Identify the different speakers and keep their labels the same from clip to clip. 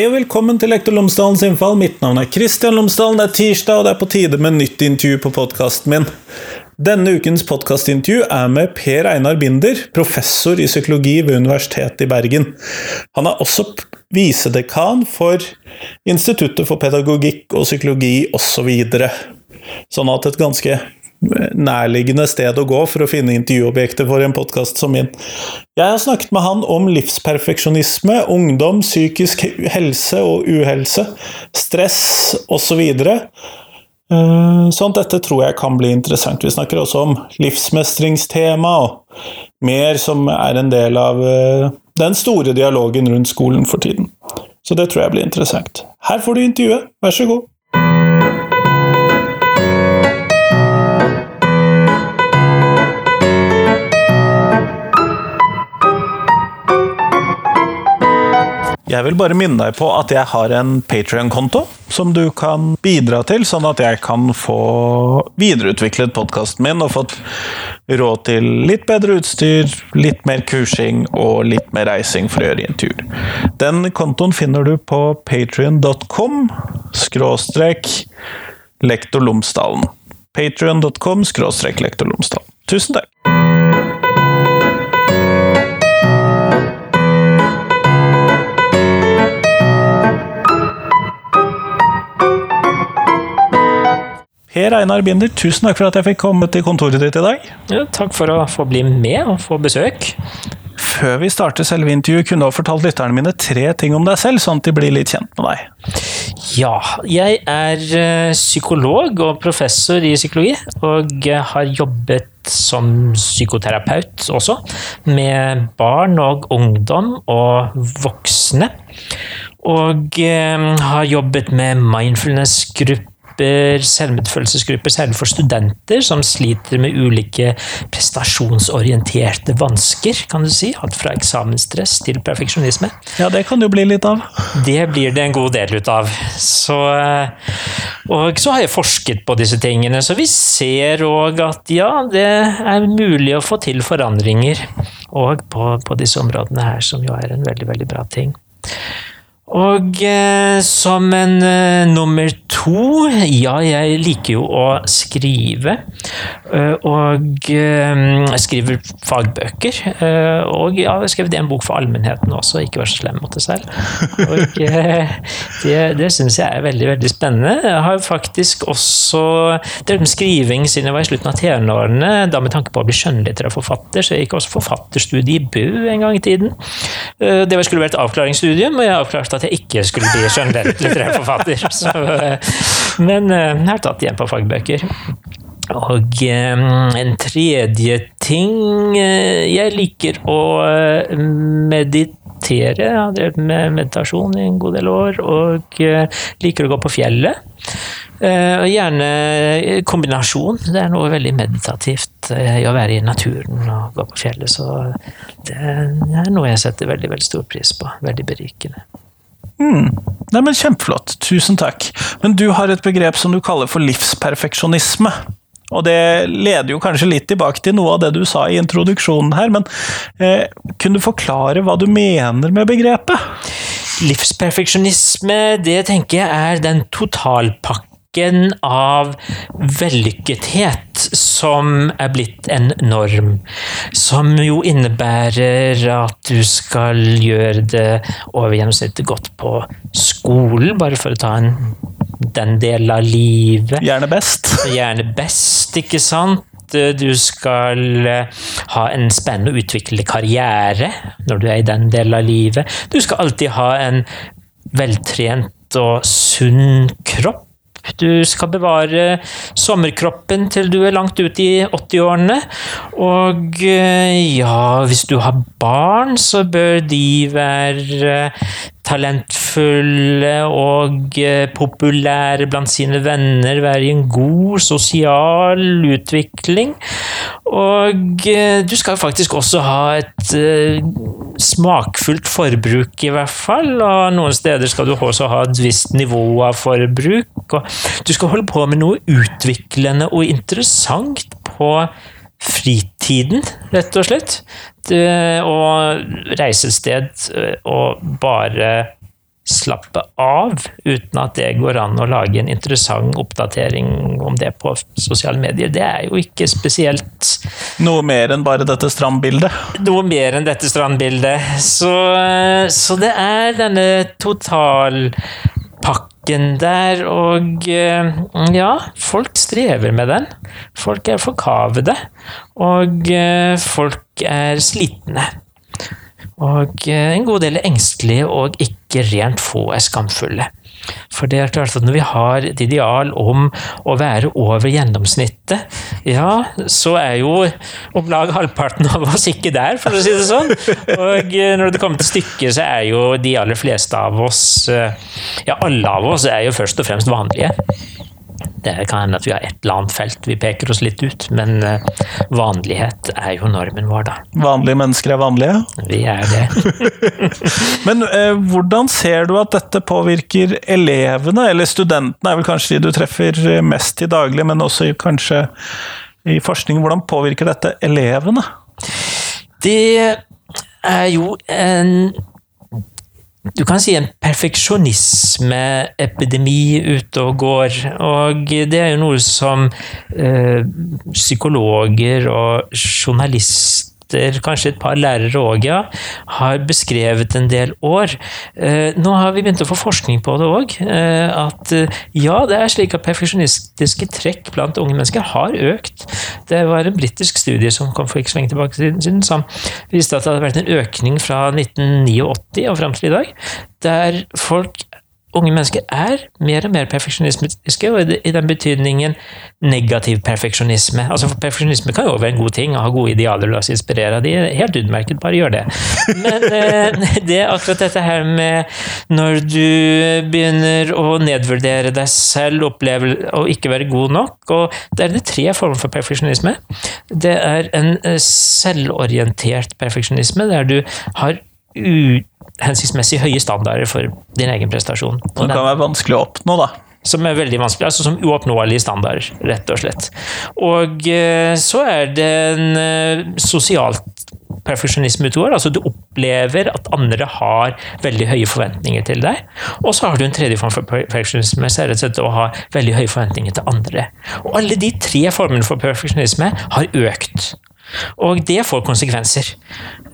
Speaker 1: Hei og velkommen til Lektor Lomsdalens innfall. Mitt navn er Kristian Lomsdalen. Det er tirsdag, og det er på tide med nytt intervju på podkasten min. Denne ukens podkastintervju er med Per Einar Binder, professor i psykologi ved Universitetet i Bergen. Han er også visedekan for Instituttet for pedagogikk og psykologi osv. Så sånn at et ganske nærliggende sted å gå for å finne intervjuobjekter for en podkast som min. Jeg har snakket med han om livsperfeksjonisme, ungdom, psykisk helse og uhelse, stress osv. Eh, sånn dette tror jeg kan bli interessant. Vi snakker også om livsmestringstema og mer som er en del av eh, den store dialogen rundt skolen for tiden. Så det tror jeg blir interessant. Her får du intervjuet, vær så god. Jeg vil bare minne deg på at jeg har en Patrion-konto som du kan bidra til, sånn at jeg kan få videreutviklet podkasten min og fått råd til litt bedre utstyr, litt mer kursing og litt mer reising for å gjøre intervjuer. Den kontoen finner du på patrion.com skråstrek lektor Lomsdalen. Patrion.com skråstrek lektor Lomsdalen. Tusen takk! Per Einar Binder, tusen takk for at jeg fikk komme til kontoret ditt i dag.
Speaker 2: Ja, takk for å få bli med og få besøk.
Speaker 1: Før vi starter selve intervjuet, kunne du ha fortalt lytterne mine tre ting om deg selv, sånn at de blir litt kjent med deg.
Speaker 2: Ja, jeg er eh, psykolog og professor i psykologi, og har jobbet som psykoterapeut også, med barn og ungdom og voksne. Og eh, har jobbet med mindfulness-grupper grupper, selvmedfølelsesgrupper, særlig for studenter som sliter med ulike prestasjonsorienterte vansker, kan du si. Alt fra eksamensstress til perfeksjonisme.
Speaker 1: Ja, det kan det jo bli litt av.
Speaker 2: Det blir det en god del ut av. Så, og så har jeg forsket på disse tingene, så vi ser òg at ja, det er mulig å få til forandringer. Og på, på disse områdene her, som jo er en veldig, veldig bra ting. Og eh, som en eh, nummer to Ja, jeg liker jo å skrive. Uh, og eh, jeg skriver fagbøker. Uh, og ja, jeg har skrevet en bok for allmennheten også, ikke vær så slem mot deg selv. Og det, det syns jeg er veldig, veldig spennende. Jeg har faktisk også drevet med skriving siden jeg var i slutten av tenårene, da med tanke på å bli skjønnlitterær forfatter, så jeg gikk også forfatterstudie i Bø en gang i tiden. Det skulle vært avklaringsstudium, og jeg avklarte at jeg ikke skulle bli skjønnlitterær forfatter. Så, eh, men eh, jeg har tatt igjen på fagbøker. Og eh, en tredje ting Jeg liker å meditere. Jeg har drevet med meditasjon i en god del år, og liker å gå på fjellet. Og gjerne kombinasjon. Det er noe veldig meditativt i å være i naturen og gå på fjellet. Så det er noe jeg setter veldig, veldig stor pris på. Veldig berikende.
Speaker 1: Mm. Nei, men Kjempeflott. Tusen takk. Men du har et begrep som du kaller for livsperfeksjonisme. Og det leder jo kanskje litt tilbake til noe av det du sa i introduksjonen her, men eh, kunne du forklare hva du mener med begrepet?
Speaker 2: Livsperfeksjonisme, det tenker jeg er den totalpakken rekken av vellykkethet som er blitt en norm. Som jo innebærer at du skal gjøre det over gjennomsnittet godt på skolen, bare for å ta en, den delen av livet.
Speaker 1: Gjerne best.
Speaker 2: Gjerne best, ikke sant? Du skal ha en spennende og utvikle karriere når du er i den delen av livet. Du skal alltid ha en veltrent og sunn kropp. Du skal bevare sommerkroppen til du er langt ut i 80-årene. Og eh, ja, hvis du har barn, så bør de være talentfulle og eh, populære blant sine venner, være i en god sosial utvikling. Og eh, du skal faktisk også ha et uh, smakfullt forbruk, i hvert fall. Og noen steder skal du også ha et visst nivå av forbruk. Og du skal holde på med noe utviklende og interessant på fritiden, rett og slett. Det, og reise et sted og bare slappe av, uten at det går an å lage en interessant oppdatering om det på sosiale medier. Det er jo ikke spesielt
Speaker 1: Noe mer enn bare dette strandbildet?
Speaker 2: Noe mer enn dette strandbildet. Så, så det er denne totalpakken der, og ja, folk strever med den. Folk er forkavede, og folk er slitne. Og en god del er engstelige, og ikke rent få er skamfulle. For det er klart at når vi har et ideal om å være over gjennomsnittet, ja, så er jo om lag halvparten av oss ikke der, for å si det sånn. Og når det kommer til stykket, så er jo de aller fleste av oss, ja, alle av oss, er jo først og fremst vanlige. Det kan hende at vi har et eller annet felt vi peker oss litt ut, men uh, vanlighet er jo normen vår, da.
Speaker 1: Vanlige mennesker er vanlige?
Speaker 2: Vi er det.
Speaker 1: men eh, hvordan ser du at dette påvirker elevene, eller studentene er vel kanskje de du treffer mest til daglig, men også kanskje i forskning. Hvordan påvirker dette elevene?
Speaker 2: Det er jo en du kan si en perfeksjonismeepidemi ute og går. Og det er jo noe som eh, psykologer og journalister kanskje et par lærere òg, ja, har beskrevet en del år. Eh, nå har vi begynt å få forskning på det òg. Eh, at eh, ja, det er slik at perfeksjonistiske trekk blant unge mennesker har økt. Det var en britisk studie som kom for ikke så lenge tilbake siden, som viste at det hadde vært en økning fra 1989 og fram til i dag, der folk unge mennesker er mer og mer perfeksjonistiske, og i den betydningen negativ perfeksjonisme. Altså for Perfeksjonisme kan jo være en god ting, å ha gode idealer, og la oss inspirere av de. Helt utmerket, bare gjør det. Men eh, det er akkurat dette her med når du begynner å nedvurdere deg selv, oppleve å ikke være god nok, og det er det tre former for perfeksjonisme. Det er en eh, selvorientert perfeksjonisme, der du har uhensiktsmessig høye standarder for din egen prestasjon.
Speaker 1: Som kan være vanskelig å oppnå, da.
Speaker 2: Som er veldig vanskelig, altså som uoppnåelige standarder, rett og slett. Og eh, så er det en eh, sosialt perfeksjonisme utover. Altså du opplever at andre har veldig høye forventninger til deg. Og så har du en tredje form for perfeksjonisme, så er rett og slett å ha veldig høye forventninger til andre. Og alle de tre formene for perfeksjonisme har økt. Og det får konsekvenser.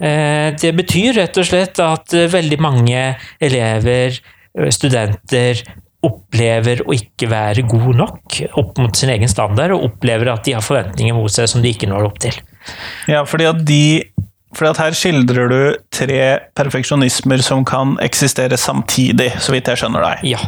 Speaker 2: Eh, det betyr rett og slett at eh, veldig mange elever, eh, studenter, opplever å ikke være god nok opp mot sin egen standard, og opplever at de har forventninger mot seg som de ikke når opp til.
Speaker 1: Ja, fordi at de fordi at her skildrer du tre perfeksjonismer som kan eksistere samtidig, så vidt jeg skjønner deg.
Speaker 2: Ja.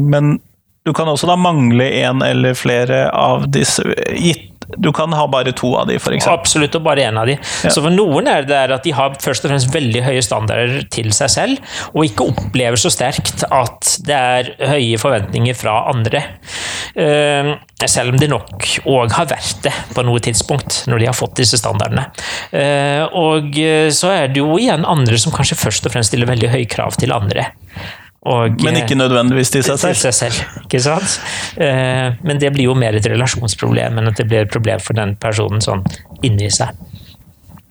Speaker 1: Men du kan også da mangle en eller flere av disse, gitt du kan ha bare to av de, f.eks.
Speaker 2: Absolutt, og bare én av de. Ja. Så for noen er det at de har først og fremst veldig høye standarder til seg selv, og ikke opplever så sterkt at det er høye forventninger fra andre. Uh, selv om de nok òg har vært det på noe tidspunkt, når de har fått disse standardene. Uh, og så er det jo igjen andre som kanskje først og fremst stiller veldig høye krav til andre.
Speaker 1: Og, men ikke nødvendigvis til seg selv?
Speaker 2: Til seg selv, ikke sant? Eh, men det blir jo mer et relasjonsproblem enn at det blir et problem for den personen sånn inni seg.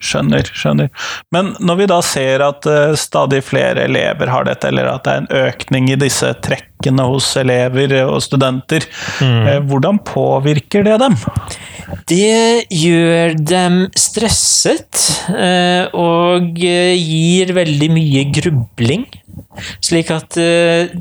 Speaker 1: Skjønner, skjønner. Men når vi da ser at uh, stadig flere elever har dette, eller at det er en økning i disse trekkene hos elever og studenter, mm. uh, hvordan påvirker det dem?
Speaker 2: Det gjør dem stresset, uh, og gir veldig mye grubling. Slik at, uh,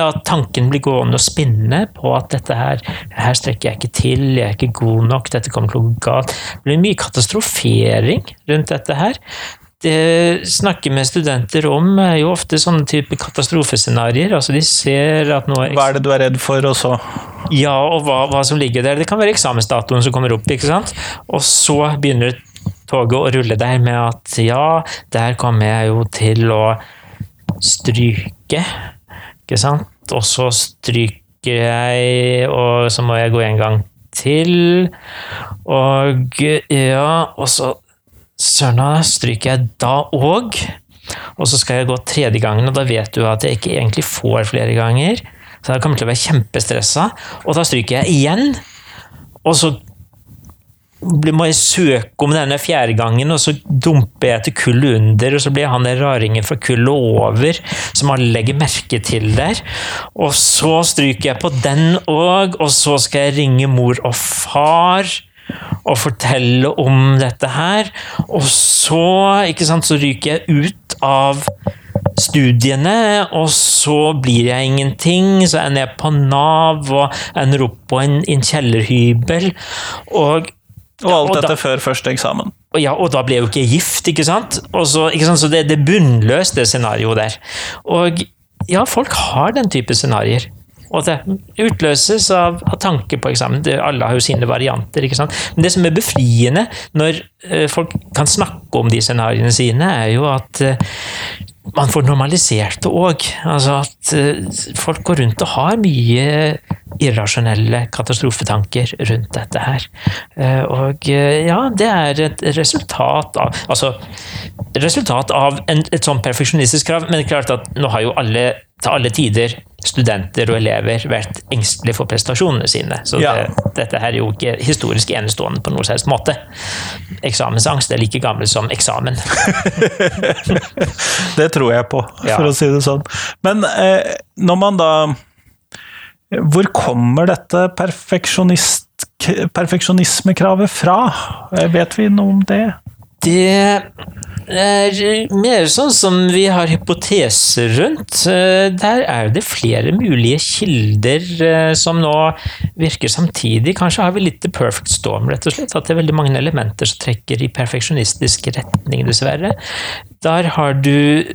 Speaker 2: at tanken blir gående og spinne på at dette her, her strekker jeg ikke til, jeg er ikke god nok, dette kommer til å gå galt. Det blir mye katastrofering rundt dette her. Det snakker med studenter om er jo ofte sånne type katastrofescenarioer. Altså de ser at noe
Speaker 1: Hva er det du er redd for, og så
Speaker 2: Ja, og hva, hva som ligger der. Det kan være eksamensdatoen som kommer opp, ikke sant. Og så begynner toget å rulle der med at ja, der kommer jeg jo til å stryke, ikke sant? Og så stryker jeg, og så må jeg gå en gang til. Og ja, og så Søren, stryker jeg da òg. Og så skal jeg gå tredje gangen, og da vet du at jeg ikke egentlig får flere ganger. Så jeg kommer til å være kjempestressa, og da stryker jeg igjen. Og så må jeg søke om denne fjerde gangen, og så dumper jeg til kullet under, og så blir han den raringen fra kullet over, som alle legger merke til der. Og så stryker jeg på den òg, og så skal jeg ringe mor og far og fortelle om dette her. Og så, ikke sant, så ryker jeg ut av studiene, og så blir jeg ingenting. Så ender jeg på Nav og ender opp på en, en kjellerhybel. Og
Speaker 1: og alt
Speaker 2: og
Speaker 1: dette
Speaker 2: da-
Speaker 1: før første eksamen.
Speaker 2: og ja, og da ble jeg jo ikke gift, ikke sant? Så, ikke sant? så det, det bunnløst, det scenarioet der. Og ja, folk har den type scenarioer. Og det utløses av, av tanke på eksamen. Det, alle har jo sine varianter. ikke sant? Men det som er befriende når eh, folk kan snakke om de scenarioene sine, er jo at eh, man får normalisert det òg. Altså at eh, folk går rundt og har mye irrasjonelle katastrofetanker rundt dette her. Eh, Og eh, ja, det er et resultat av Altså, resultat av en, et sånn perfeksjonistisk krav, men klart at nå har jo alle til alle tider studenter og elever vært engstelige for prestasjonene sine. Så
Speaker 1: Ja.
Speaker 2: det, dette her er jo ikke historisk enestående på noen helst måte. Eksamensangst er like gammel som eksamen.
Speaker 1: Det tror jeg på,
Speaker 2: Ja.
Speaker 1: for å si det sånn. Men eh, når man da Hvor kommer dette perfeksjonist, perfeksjonismekravet fra? Eh, Vet vi noe om det?
Speaker 2: Det er mer sånn som vi har hypoteser rundt. Eh, Der er det flere mulige kilder eh, som nå virker samtidig. Kanskje har vi litt the perfect storm, rett og slett. At det er veldig mange elementer som trekker i perfeksjonistisk retning, dessverre. Der har du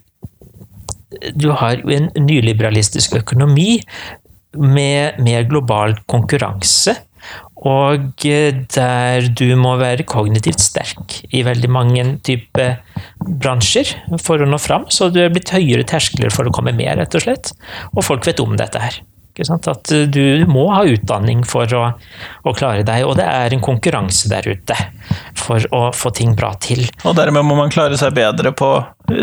Speaker 2: Du har en nyliberalistisk økonomi med mer global konkurranse. Og eh, der du må være kognitivt sterk i veldig mange type bransjer for å nå fram. Så du er blitt høyere terskler for å komme med, rett og slett. Og folk vet om dette her. At eh, du må ha utdanning for å, å klare deg, og det er en konkurranse der ute for å få ting bra til.
Speaker 1: Og dermed må man klare seg bedre på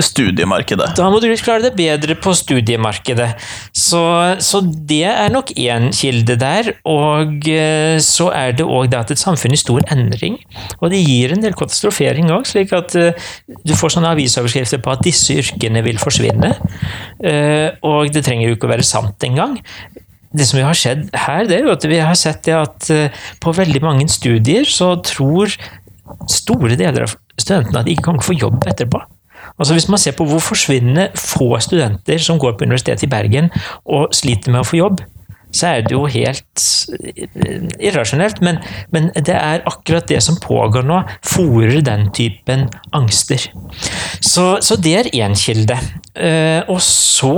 Speaker 1: studiemarkedet.
Speaker 2: Da må du klare deg bedre på studiemarkedet. Så, så det er nok én kilde der. Og eh, så er det òg at et samfunn i stor endring. Og det gir en del katastrofering òg, slik at eh, du får sånne avisoverskrifter på at disse yrkene vil forsvinne. Eh, Og det trenger jo ikke å være sant engang. Det som har skjedd her, det er jo at vi har sett det at på veldig mange studier så tror store deler av studentene at de ikke kan få jobb etterpå. Altså Hvis man ser på hvor forsvinnende få studenter som går på Universitetet i Bergen og sliter med å få jobb, så er det jo helt eh, irrasjonelt. Men, men det er akkurat det som pågår nå, fòrer den typen angster. Så, så det er én kilde. Eh, og så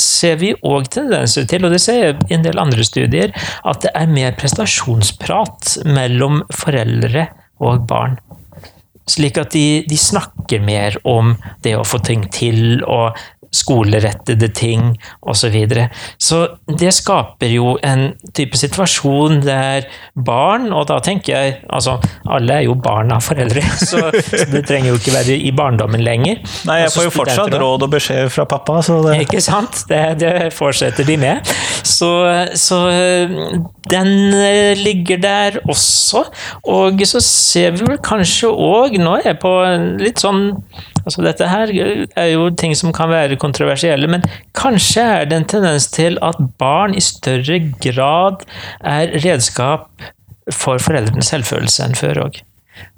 Speaker 2: ser vi òg tendenser til, og det ser jeg i en del andre studier, at det er mer prestasjonsprat mellom foreldre og barn. Slik at de, de snakker mer om det å få ting til, og skolerettede ting osv. Så, videre. så det skaper jo en type situasjon der barn, og da tenker jeg altså Alle er jo barn av foreldre, så, så det trenger jo ikke være i barndommen lenger.
Speaker 1: Nei, jeg får jo fortsatt råd og beskjed fra pappa, så det
Speaker 2: Ikke sant? Det, det fortsetter de med. Så, så den øh, ligger der også. Og så ser vi vel kanskje òg Nå er jeg på litt sånn Altså Dette her er jo ting som kan være kontroversielle, men kanskje er det en tendens til at barn i større grad er redskap for foreldrenes selvfølelse enn før òg.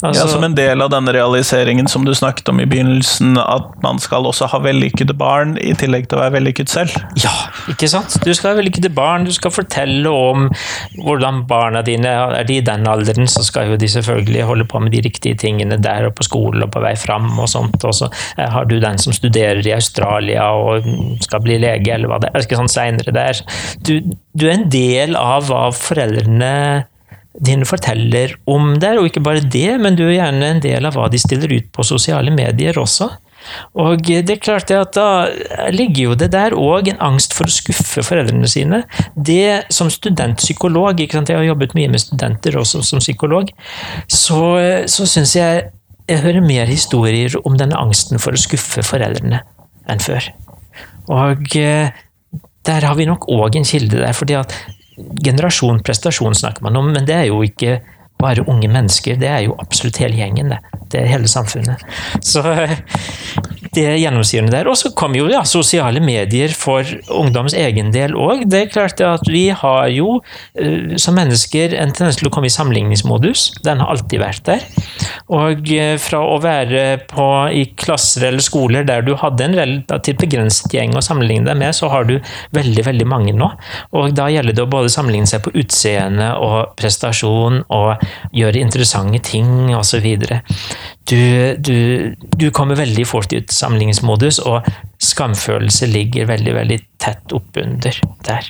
Speaker 2: Altså,
Speaker 1: ja, Som en del av denne realiseringen som du snakket om i begynnelsen, at man skal også ha vellykkede barn i tillegg til å være vellykket selv.
Speaker 2: Ja, ikke sant? Du skal ha vellykkede barn, du skal fortelle om hvordan barna dine Er de i den alderen, så skal jo de selvfølgelig holde på med de riktige tingene der og på skolen og på vei fram og sånt. Og så eh, har du den som studerer i Australia og skal bli lege, eller hva det er. Ikke sånn seinere der. Du, du er en del av hva foreldrene dine forteller om der, og ikke bare det, men du er gjerne en del av hva de stiller ut på sosiale medier også. Og det er klart at da ligger jo det der òg en angst for å skuffe foreldrene sine. Det som studentpsykolog, ikke sant? jeg har jobbet mye med studenter også som psykolog, så, så syns jeg jeg hører mer historier om denne angsten for å skuffe foreldrene enn før. Og eh, der har vi nok òg en kilde der, fordi at generasjon prestasjon snakker man om, men det er jo ikke bare unge mennesker. Det er jo absolutt hele gjengen, det. Det er hele samfunnet. Så det gjennomsyrende der. Og så kom jo ja, sosiale medier for ungdoms egen del òg. Det er klart at vi har jo uh, som mennesker en tendens til å komme i sammenligningsmodus. Den har alltid vært der. Og uh, fra å være på, i klasser eller skoler der du hadde en relativt begrenset gjeng å sammenligne deg med, så har du veldig, veldig mange nå. Og da gjelder det å både sammenligne seg på utseende og prestasjon og gjøre interessante ting osv. Du, du, du kommer veldig fort i sammenligningsmodus, og skamfølelse ligger veldig, veldig tett oppunder der.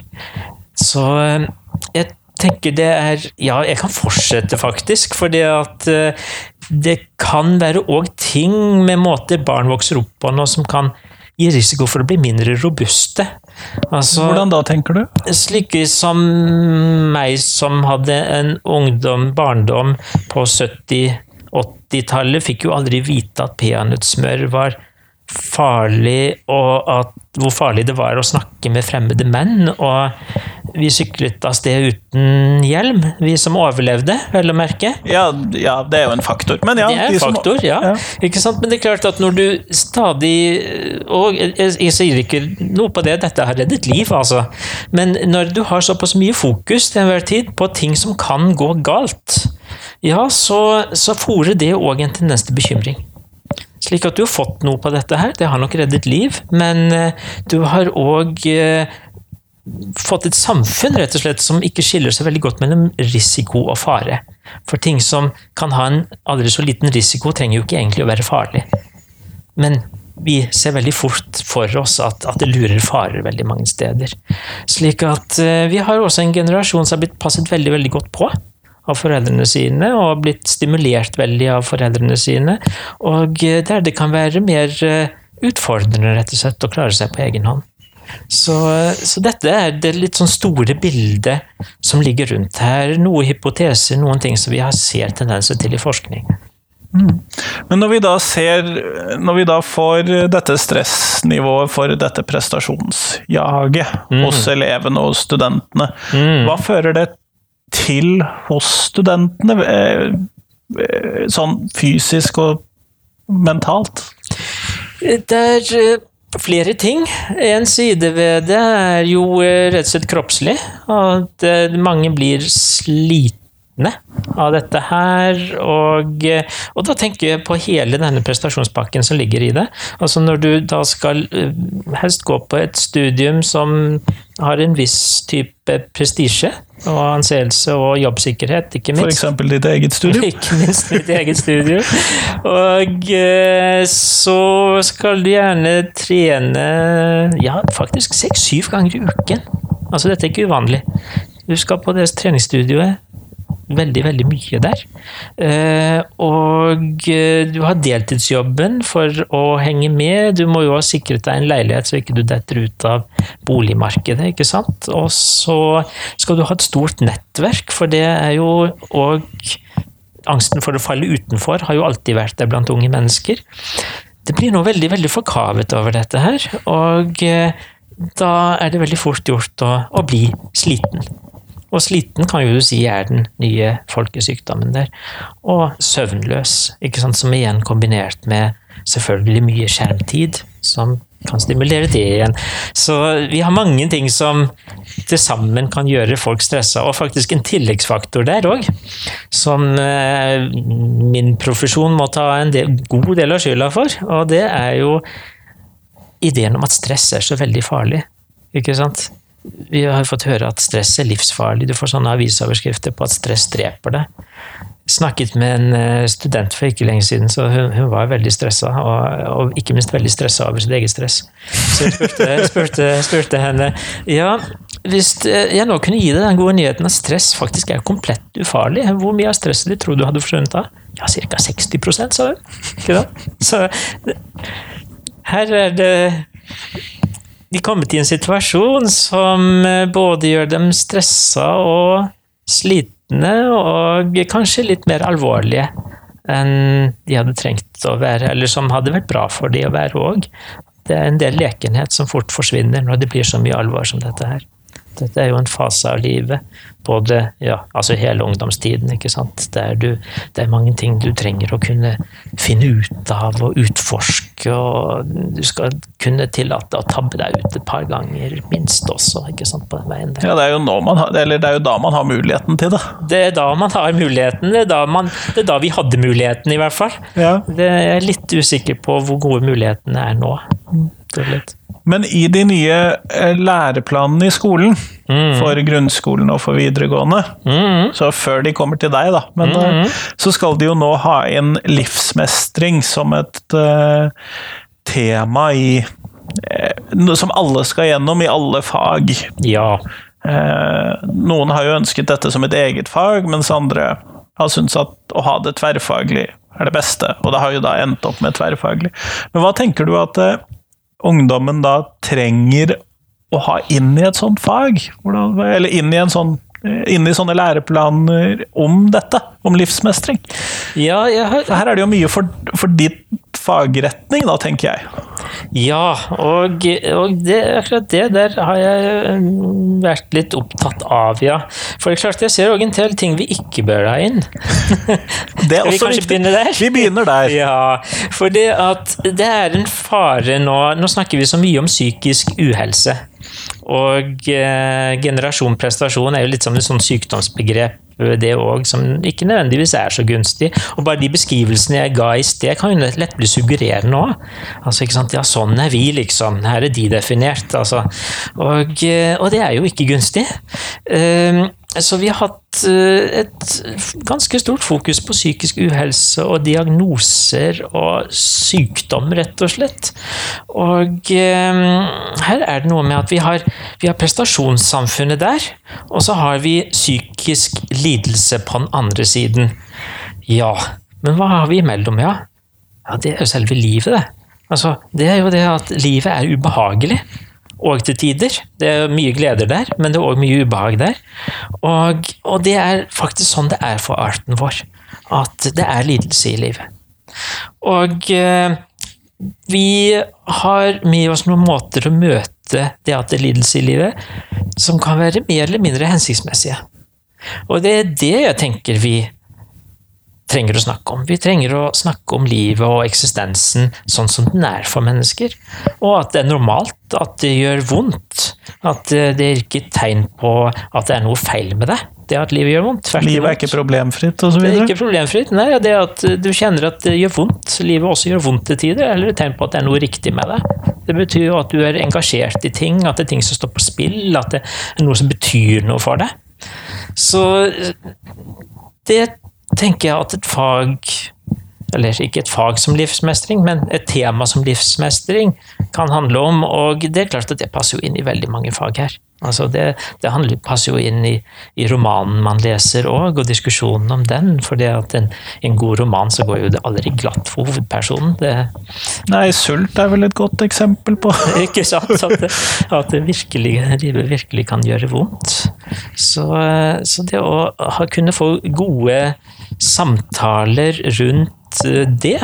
Speaker 2: Så eh, jeg tenker det er Ja, jeg kan fortsette, faktisk. fordi at eh, det kan være òg ting med måter barn vokser opp på nå som kan gi risiko for å bli mindre robuste.
Speaker 1: Altså, Hvordan da, tenker du?
Speaker 2: Slike som meg, som hadde en ungdom, barndom på 70-80-tallet, fikk jo aldri vite at peanøttsmør var farlig, og at, hvor farlig det var å snakke med fremmede menn. Og vi syklet av sted uten hjelm, vi som overlevde, vel å merke.
Speaker 1: Ja, ja, det er jo en faktor. Men ja,
Speaker 2: det er en faktor, som, ja. ja. Ikke sant? Men det er klart at når du stadig Og jeg, jeg, sier ikke noe på det, dette har reddet liv, altså. Men når du har såpass mye fokus til enhver tid på ting som kan gå galt, ja, så, så fòrer det òg en tendens til bekymring. Slik at du har fått noe på dette her. Det har nok reddet liv, men eh, du har òg fått et samfunn rett og slett, som ikke skiller seg veldig godt mellom risiko og fare. For ting som kan ha en aldri så liten risiko, trenger jo ikke egentlig å være farlig. Men vi ser veldig fort for oss at, at det lurer farer veldig mange steder. Slik at uh, vi har også en generasjon som har blitt passet veldig, veldig godt på av foreldrene sine, og blitt stimulert veldig av foreldrene sine. Og uh, der det kan være mer uh, utfordrende, rett og slett, å klare seg på egen hånd. Så, så, dette er det litt sånn store bildet som ligger rundt her. Noen hypoteser, noen ting som vi har ser tendenser til i forskning.
Speaker 1: Mm. Men når vi da ser Når vi da får dette stressnivået for dette prestasjonsjaget mm. hos elevene og studentene, mm. hva fører det til hos studentene? Eh, eh, sånn fysisk og mentalt?
Speaker 2: Det er Flere ting. En side ved det er jo eh, rett og slett kroppslig. At eh, mange blir slitne av dette her. Og, eh, og, da tenker jeg på hele denne prestasjonspakken som ligger i det. Altså når du da skal helst gå på et studium som har en viss type prestisje og anseelse og jobbsikkerhet, ikke minst.
Speaker 1: Eksempel ditt eget studio?
Speaker 2: Ikke minst mitt eget studio. Og eh, så skal du gjerne trene ja, faktisk seks-syv ganger i uken. Altså, dette er ikke uvanlig. Du skal på det treningsstudioet veldig, veldig mye der. Eh, og eh, du har deltidsjobben for å henge med. Du må jo ha sikret deg en leilighet så ikke du detter ut av boligmarkedet, ikke sant. Og så skal du ha et stort nettverk, for det er jo òg Angsten for å falle utenfor har jo alltid vært der blant unge mennesker. Det blir noe veldig, veldig forkavet over dette her, og eh, da er det veldig fort gjort å, å bli sliten. Og sliten kan jo du si er den nye folkesykdommen der. Og søvnløs, ikke sant? som igjen kombinert med selvfølgelig mye skjermtid, som kan stimulere det igjen. Så vi har mange ting som til sammen kan gjøre folk stressa, og faktisk en tilleggsfaktor der òg, som eh, min profesjon må ta en del, god del av skylda for, og det er jo ideen om at stress er så veldig farlig. Ikke sant? Vi har fått høre at stress er livsfarlig. Du får sånne avisoverskrifter på at stress dreper deg. Snakket med en eh, student for ikke lenge siden, så hun, hun var veldig stressa. Og, og, ikke minst veldig stressa over sitt eget stress. Så jeg spurte, spurte, spurte henne ja, hvis jeg nå kunne gi deg den gode nyheten at stress faktisk er komplett ufarlig, hvor mye av stresset ditt tror du hadde forsvunnet da? Ja, ca. 60 sa hun. Ikke da? Så her er det de kommet i en situasjon som eh, både gjør dem stressa og slitne, og kanskje litt mer alvorlige enn de hadde trengt å være, eller som hadde vært bra for de å være òg. Det er en del lekenhet som fort forsvinner når det blir så mye alvor som dette her. Dette er jo en fase av livet. Både, ja, altså hele ungdomstiden, ikke sant. Der du, det er mange ting du trenger å kunne finne ut av og utforske. Og du skal kunne tillate å tabbe deg ut et par ganger, minst også, ikke sant, på den veien der.
Speaker 1: Ja, det er, jo har, eller det er jo da man har muligheten til det.
Speaker 2: Det er da man har muligheten. Det er da, man, det er da vi hadde muligheten, i hvert fall.
Speaker 1: Ja.
Speaker 2: Det er jeg litt usikker på hvor gode mulighetene er nå.
Speaker 1: Men i de nye eh, læreplanene i skolen, for grunnskolen og for videregående,
Speaker 2: Mm.
Speaker 1: så før de kommer til deg, da, men mm. så skal de jo nå ha inn livsmestring som et uh, tema i uh, Som alle skal gjennom i alle fag.
Speaker 2: Ja.
Speaker 1: Uh, noen har jo ønsket dette som et eget fag, mens andre har syntes at å ha det tverrfaglig er det beste, og det har jo da endt opp med tverrfaglig. Men hva tenker du at eh, ungdommen da trenger å ha inn i et sånt fag? Hvordan, eller inn i, en sånn, eh, inn i sånne læreplaner om dette, om livsmestring?
Speaker 2: Ja, har,
Speaker 1: Her er det jo mye for, for ditt fagretning, da, tenker jeg.
Speaker 2: Ja, og, og det, akkurat det der har jeg mm, vært litt opptatt av, ja. For det er klart, jeg ser òg en del ting vi ikke bør ha inn.
Speaker 1: Det er
Speaker 2: vi
Speaker 1: også
Speaker 2: kanskje
Speaker 1: viktig.
Speaker 2: begynne der?
Speaker 1: Vi begynner der.
Speaker 2: Ja, for det at det er en fare nå Nå snakker vi så mye om psykisk uhelse. Og eh, generasjon prestasjon er jo litt som et sånn sykdomsbegrep, det òg, som ikke nødvendigvis er så gunstig. Og bare de beskrivelsene jeg ga i sted, kan jo lett bli suggererende òg. Altså, ikke sant? Ja, sånn er vi, liksom. Her er de definert. Altså. Og, eh, og det er jo ikke gunstig. Eh, så vi har hatt eh, et ganske stort fokus på psykisk uhelse og diagnoser og sykdom, rett og slett. Og eh, her er det noe med at vi har, vi har prestasjonssamfunnet der, og så har vi psykisk lidelse på den andre siden. Ja, men hva har vi imellom, ja? Ja, det er jo selve livet, det. Altså, det er jo det at livet er ubehagelig. Og til tider. Det er mye gleder der, men det er òg mye ubehag der. Og, og det er faktisk sånn det er for arten vår. At det er lidelse i livet. Og eh, vi har med oss noen måter å møte det at det er lidelse i livet, som kan være mer eller mindre hensiktsmessige. Og det er det jeg tenker vi trenger å snakke om. Vi trenger å snakke om livet og eksistensen sånn som den er for mennesker. Og at det er normalt, at det gjør vondt. At det er ikke tegn på at det er noe feil med det. Det at livet gjør vondt. Tvert
Speaker 1: Livet er ikke problemfritt, og så
Speaker 2: Det er ikke problemfritt. Nei, det at du kjenner at det gjør vondt. Livet også gjør vondt til tider, eller et tegn på at det er noe riktig med deg. Det betyr jo at du er engasjert i ting, at det er ting som står på spill, at det er noe som betyr noe for deg. Så det tenker jeg at et fag eller ikke et fag som livsmestring, men et tema som livsmestring kan handle om. Og det er klart at det passer jo inn i veldig mange fag her. Altså det det handler, passer jo inn i, i romanen man leser òg, og diskusjonen om den. For at en, en god roman så går jo det aldri glatt for hovedpersonen. Det,
Speaker 1: Nei, sult er vel et godt eksempel på
Speaker 2: ikke sant? At det, at det virkelig, livet virkelig kan gjøre vondt. Så, så det å ha, kunne få gode samtaler rundt eh, det,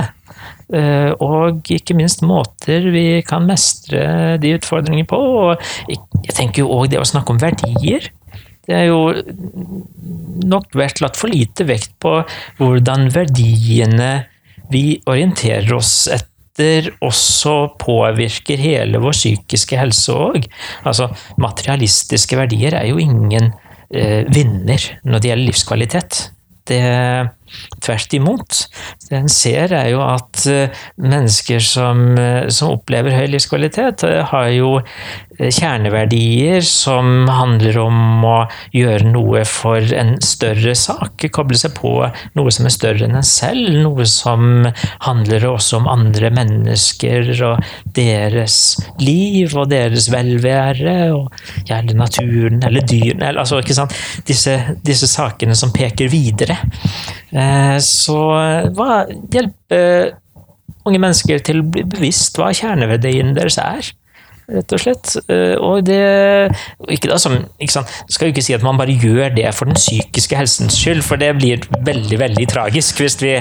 Speaker 2: eh, og ikke minst måter vi kan mestre de utfordringene på. Og jeg tenker jo òg det å snakke om verdier. Det er jo nok vært lagt for lite vekt på hvordan verdiene vi orienterer oss etter, også påvirker hele vår psykiske helse òg. Altså, materialistiske verdier er jo ingen eh, vinner når det gjelder livskvalitet. Det Tvert imot. Det en ser, er jo at eh, mennesker som, eh, som opplever høy livskvalitet, eh, har jo kjerneverdier som handler om å gjøre noe for en større sak. Koble seg på noe som er større enn en selv. Noe som handler også om andre mennesker og deres liv og deres velvære. og Gjerne naturen eller dyrene. Altså? Disse, disse sakene som peker videre. Eh, Så hva hjelper unge mennesker til å bli bevisst hva kjerneverdien deres er? rett og slett. Eh, og det ikke da, som, ikke sant? Skal jo ikke si at man bare gjør det for den psykiske helsens skyld, for det blir veldig veldig tragisk hvis vi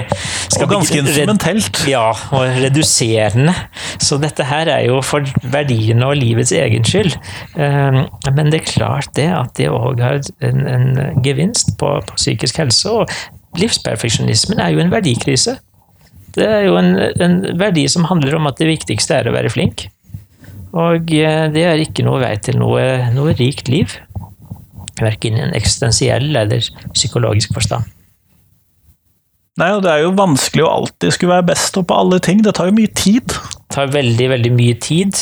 Speaker 2: skal
Speaker 1: Og ganske instrumentelt.
Speaker 2: Ja, og reduserende. Så dette her er jo for verdiene og livets egen skyld. Eh, men det er klart det at det òg har en, en gevinst på, på psykisk helse. og Livsperfeksjonismen er jo en verdikrise. Det er jo en, en verdi som handler om at det viktigste er å være flink. Og eh, det er ikke noe vei til noe, noe rikt liv. Verken i en eksistensiell eller psykologisk forstand.
Speaker 1: Nei, og det er jo vanskelig å alltid skulle være best på alle ting. Det tar jo mye tid.
Speaker 2: Det tar veldig, veldig mye tid.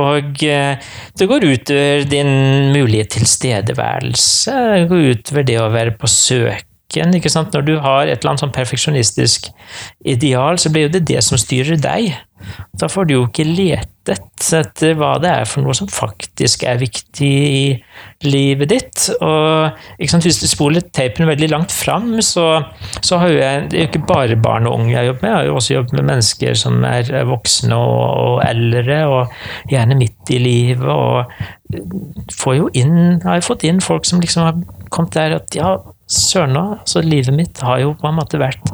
Speaker 2: Og eh, det går utover din mulige tilstedeværelse. Det går utover det å være på søk ikke sant? Når du har et eller annet sånn perfeksjonistisk ideal, så blir jo det det som styrer deg. Da får du jo ikke letet etter hva det er for noe som faktisk er viktig i livet ditt. Og Hvis du spoler teipen veldig langt fram, så, så har jo jeg det er jo ikke bare barn og unge jeg jobber med, jeg har jo også jobbet med mennesker som er voksne og, og eldre, og gjerne midt i livet. og får jo inn, har jo fått inn folk som liksom har kommet der at ja, søren òg. Altså, livet mitt har jo på en måte vært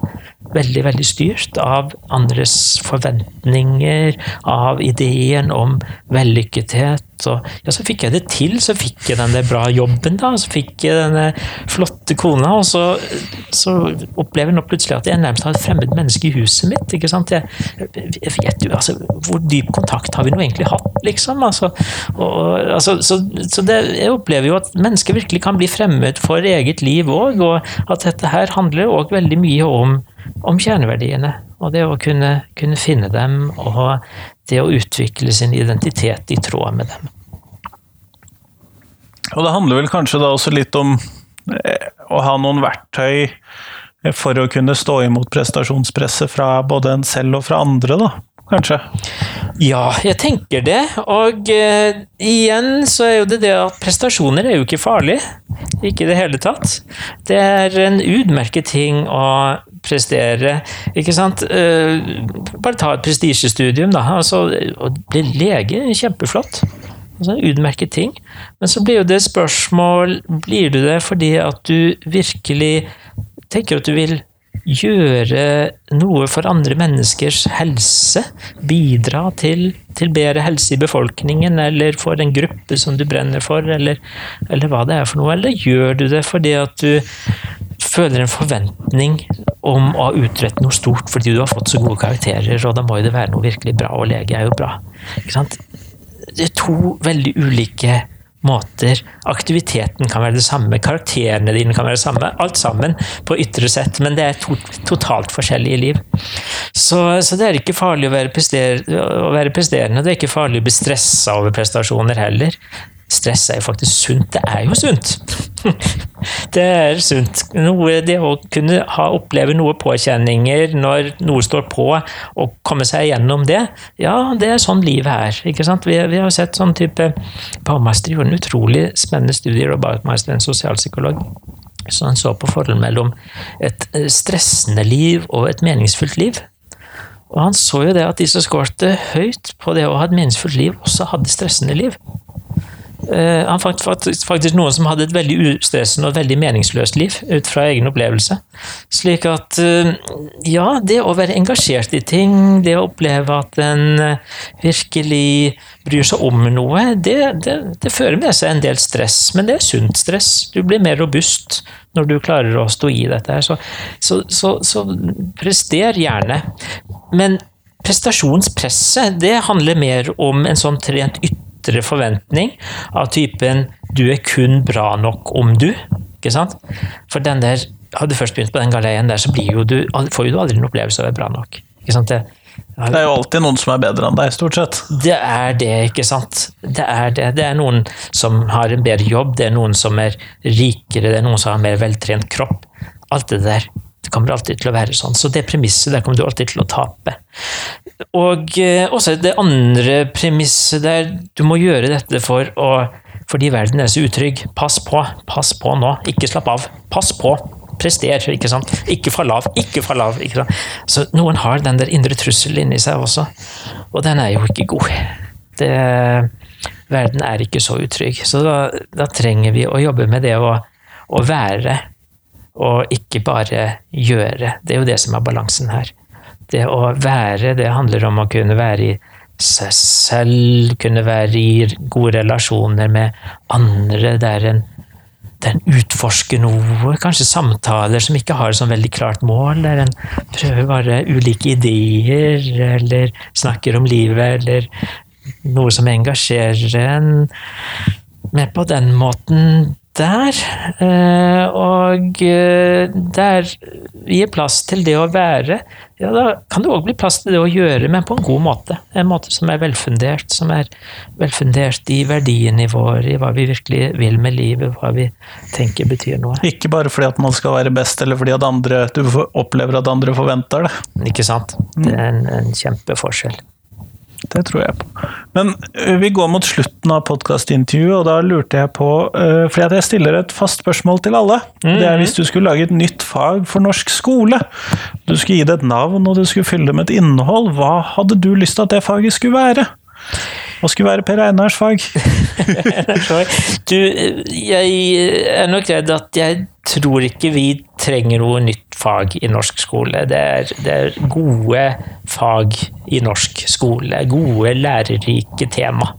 Speaker 2: veldig, veldig styrt av andres forventninger, av ideen om vellykkethet. Og ja, så fikk jeg det til, så fikk jeg den bra jobben, da. Så fikk jeg denne flotte kona, og så, så opplever jeg nå plutselig at jeg nærmest har et fremmed menneske i huset mitt. ikke sant? Jeg, jeg vet jo, altså, Hvor dyp kontakt har vi nå egentlig hatt, liksom? Altså, og, altså, så, så det, jeg opplever jo at mennesker virkelig kan bli fremmed for eget liv òg, og at dette her handler òg veldig mye om om kjerneverdiene. Og det å kunne, kunne, finne dem, og det å utvikle sin identitet i tråd med dem.
Speaker 1: Og det handler vel kanskje da også litt om eh, å ha noen verktøy for å kunne stå imot prestasjonspresset fra både en selv og fra andre, da, kanskje?
Speaker 2: Ja, jeg tenker det. Og eh, igjen så er jo det det at prestasjoner er jo ikke farlig. Ikke i det hele tatt. Det er en utmerket ting å prestere. Ikke sant? Uh, bare ta et prestisjestudium, da. Altså, å bli lege er kjempeflott. Altså, utmerket ting. Men så blir jo det spørsmål Blir du det fordi at du virkelig tenker at du vil gjøre noe for andre menneskers helse? Bidra til, til, bedre helse i befolkningen, eller for en gruppe som du brenner for, eller, eller, hva det er for noe? Eller gjør du det fordi at du føler en forventning om å utrette noe stort fordi du har fått så gode karakterer, og da må jo det være noe virkelig bra, og lege er jo bra. Det er to veldig ulike måter. Aktiviteten kan være det samme, karakterene dine kan være det samme. Alt sammen på ytre sett, men det er to, totalt forskjellige liv. Så, så, det er ikke farlig å være, å være presterende. Det er ikke farlig å bli stressa over prestasjoner heller. Stress er jo faktisk sunt. Det er jo sunt! det er sunt. Noe, det å kunne ha, oppleve noe påkjenninger når noe står på, og komme seg gjennom det, ja, det er sånn livet er. ikke sant? Vi, vi har sett sånn type Baumeister gjorde en utrolig spennende studie, og Baumeister en sosialpsykolog. Så han så på forholdet mellom et eh, stressende liv og et meningsfullt liv. Og han så jo det at de som skårte høyt på det å ha et meningsfullt liv, også hadde stressende liv. Uh, han fant faktisk, noen som hadde et veldig ustressende og veldig meningsløst liv, ut fra egen opplevelse. Slik at uh, ja, det å være engasjert i ting, det å oppleve at en uh, virkelig bryr seg om noe, det, det, det, fører med seg en del stress, men det er sunt stress. Du blir mer robust når du klarer å stå i dette her. Så, så, så, så prester gjerne. Men prestasjonspresset, det handler mer om en sånn trent ytre ytre forventning av typen 'du er kun bra nok om du'. Ikke sant? For den der, har du først begynt på den galeien der, så jo du, får du aldri en opplevelse av å være bra nok. Ikke sant? Det,
Speaker 1: det er jo alltid noen som er bedre enn deg, stort sett.
Speaker 2: Det er det, ikke sant. Det er det. Det er noen som har en bedre jobb, det er noen som er rikere, det er noen som har en mer veltrent kropp. Alt det der. Det kommer alltid til å være sånn. Så det premisset der kommer du alltid til å tape. Og eh, også det andre premisset der Du må gjøre dette for å fordi verden er så utrygg. Pass på. Pass på nå. Ikke slapp av. Pass på. Prester, ikke sant. Ikke fall av. Ikke fall av. Ikke Så noen har den der indre trusselen inni seg også. Og den er jo ikke god. Det, verden er ikke så utrygg. Så da, da trenger vi å jobbe med det å, å, være, og ikke bare gjøre. Det er jo det som er balansen her. Det å være, det handler om å kunne være i seg selv, kunne være i gode relasjoner med andre. Det er en, er utforsker noe, kanskje samtaler som ikke har et sånn veldig klart mål. Der en prøver bare ulike ideer, eller snakker om livet, eller noe som engasjerer en. Men på den måten der. Eh, og eh, der gir plass til det å være. Ja, da kan det òg bli plass til det å gjøre, men på en god måte. En måte som er velfundert, som er velfundert i verdinivåer, i hva vi virkelig vil med livet, hva vi tenker betyr noe.
Speaker 1: Ikke bare fordi at man skal være best, eller fordi at andre, du opplever at andre forventer det.
Speaker 2: Ikke sant. Det er en, en kjempeforskjell.
Speaker 1: Det tror jeg på. Men uh, vi går mot slutten av podkastintervjuet, og da lurte jeg på for Fordi jeg stiller et fast spørsmål til alle. Mm. Det er mhm. hvis du skulle lage et nytt fag for norsk skole. Du skulle gi det et navn, og du skulle fylle det med et innhold. Hva hadde du lyst til at det faget skulle være? Hva skulle være Per Einars fag?
Speaker 2: du, jeg er nok redd at jeg tror ikke vi trenger noe nytt fag i norsk skole. Det er, det er, gode fag i norsk skole. Gode, lærerike tema.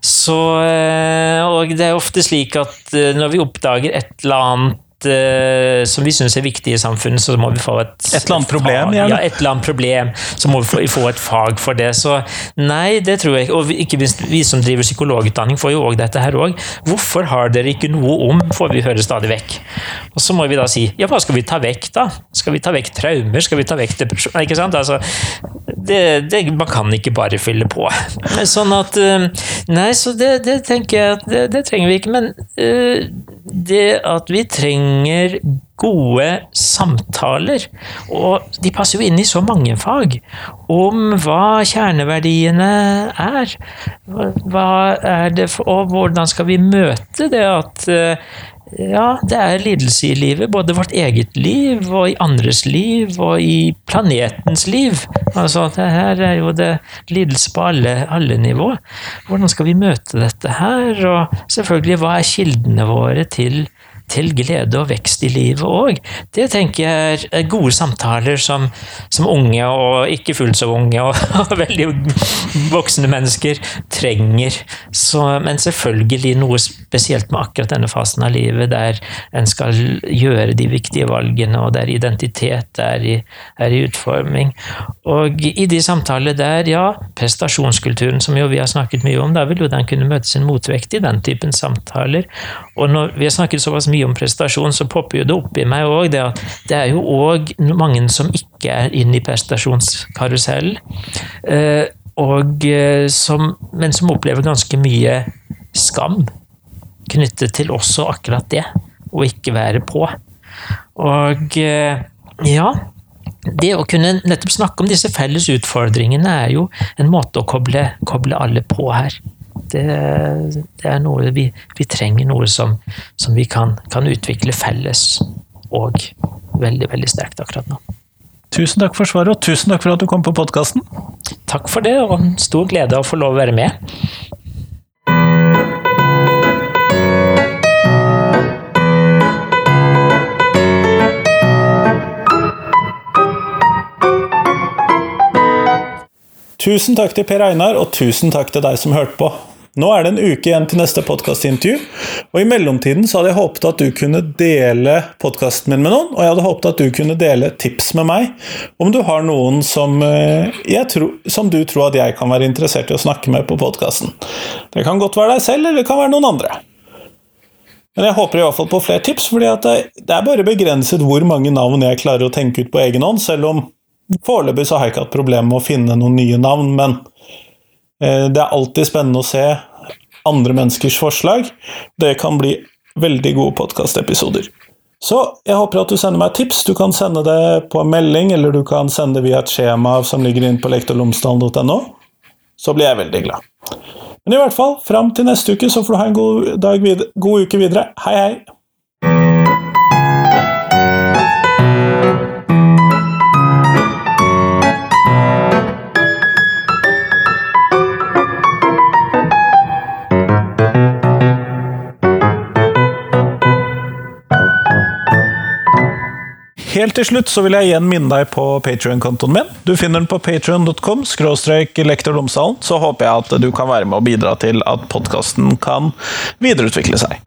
Speaker 2: Så, eh, og det er ofte slik at eh, når vi oppdager et eller annet uh, som vi syns er viktig i samfunnet, så må vi få et
Speaker 1: Et eller annet problem,
Speaker 2: igjen. Ja, et eller annet problem. Så må vi få, få, et fag for det. Så nei, det tror jeg ikke. Og ikke minst vi som driver psykologutdanning, får jo òg dette her òg. Hvorfor har dere ikke noe om, får vi høre stadig vekk. Og så må vi da si ja, hva skal vi ta vekk, da? Skal vi ta vekk traumer? Skal vi ta vekk depresjon? Ikke sant? Altså, det, det, man kan ikke bare fylle på. Sånn at eh, Nei, så det, det tenker jeg at det, det, trenger vi ikke. Men uh, det at vi trenger gode samtaler, og de passer jo inn i så mange fag, om hva kjerneverdiene er. Hva er det for, og hvordan skal vi møte det at uh, ja, det er lidelse i livet. Både vårt eget liv og i andres liv og i planetens liv. Altså, det her er jo det lidelse på alle, alle nivå. Hvordan skal vi møte dette her? Og selvfølgelig, hva er kildene våre til til glede og vekst i livet òg. Det tenker jeg er gode samtaler som, som unge, og ikke fullt så unge, og, og veldig voksne mennesker trenger. Så, men selvfølgelig noe spesielt med akkurat denne fasen av livet, der en skal gjøre de viktige valgene, og der identitet er i, er i utforming. Og i de samtalene der, ja, prestasjonskulturen som jo vi har snakket mye om, da vil jo den kunne møte sin motvekt i den typen samtaler. Og når vi har snakket såpass mye om prestasjon, så popper jo det opp i meg òg det at det er jo òg mange som ikke er inne i prestasjonskarusellen. Eh, eh, som, men som opplever ganske mye skam knyttet til også akkurat det. Å ikke være på. Og eh, ja det å kunne nettopp snakke om disse felles utfordringene er jo en måte å koble, koble alle på her det, det er noe vi, vi, trenger noe som, som vi kan, kan, utvikle felles og veldig, veldig sterkt akkurat nå.
Speaker 1: Tusen takk for svaret, og tusen takk for at du kom på podkasten.
Speaker 2: Takk for det, og stor glede å få lov å være med.
Speaker 1: Tusen takk til Per Einar, og tusen takk til deg som hørte på. Nå er det en uke igjen til neste podkastintervju, og i mellomtiden så hadde jeg håpet at du kunne dele podkasten min med noen, og jeg hadde håpet at du kunne dele tips med meg om du har noen som, eh, tror, som du tror at jeg kan være interessert i å snakke med på podkasten. Det kan godt være deg selv, eller det kan være noen andre. Men jeg håper i hvert fall på flere tips, fordi det er bare begrenset hvor mange navn jeg klarer å tenke ut på egen hånd, selv om Foreløpig så har jeg ikke hatt problemer med å finne noen nye navn, men eh, det er alltid spennende å se andre menneskers forslag. Det kan bli veldig gode podkastepisoder. Så jeg håper at du sender meg tips. Du kan sende det på en melding, eller du kan sende det via et skjema som ligger inne på lektorlomsdalen.no. Så blir jeg veldig glad. Men i hvert fall, fram til neste uke så får du ha en god, dag god uke videre. Hei, hei! Helt til slutt så vil jeg igjen minne deg på Patrion-kontoen min. Du finner den på patrion.com skråstrek Så håper jeg at du kan være med og bidra til at podkasten kan videreutvikle seg.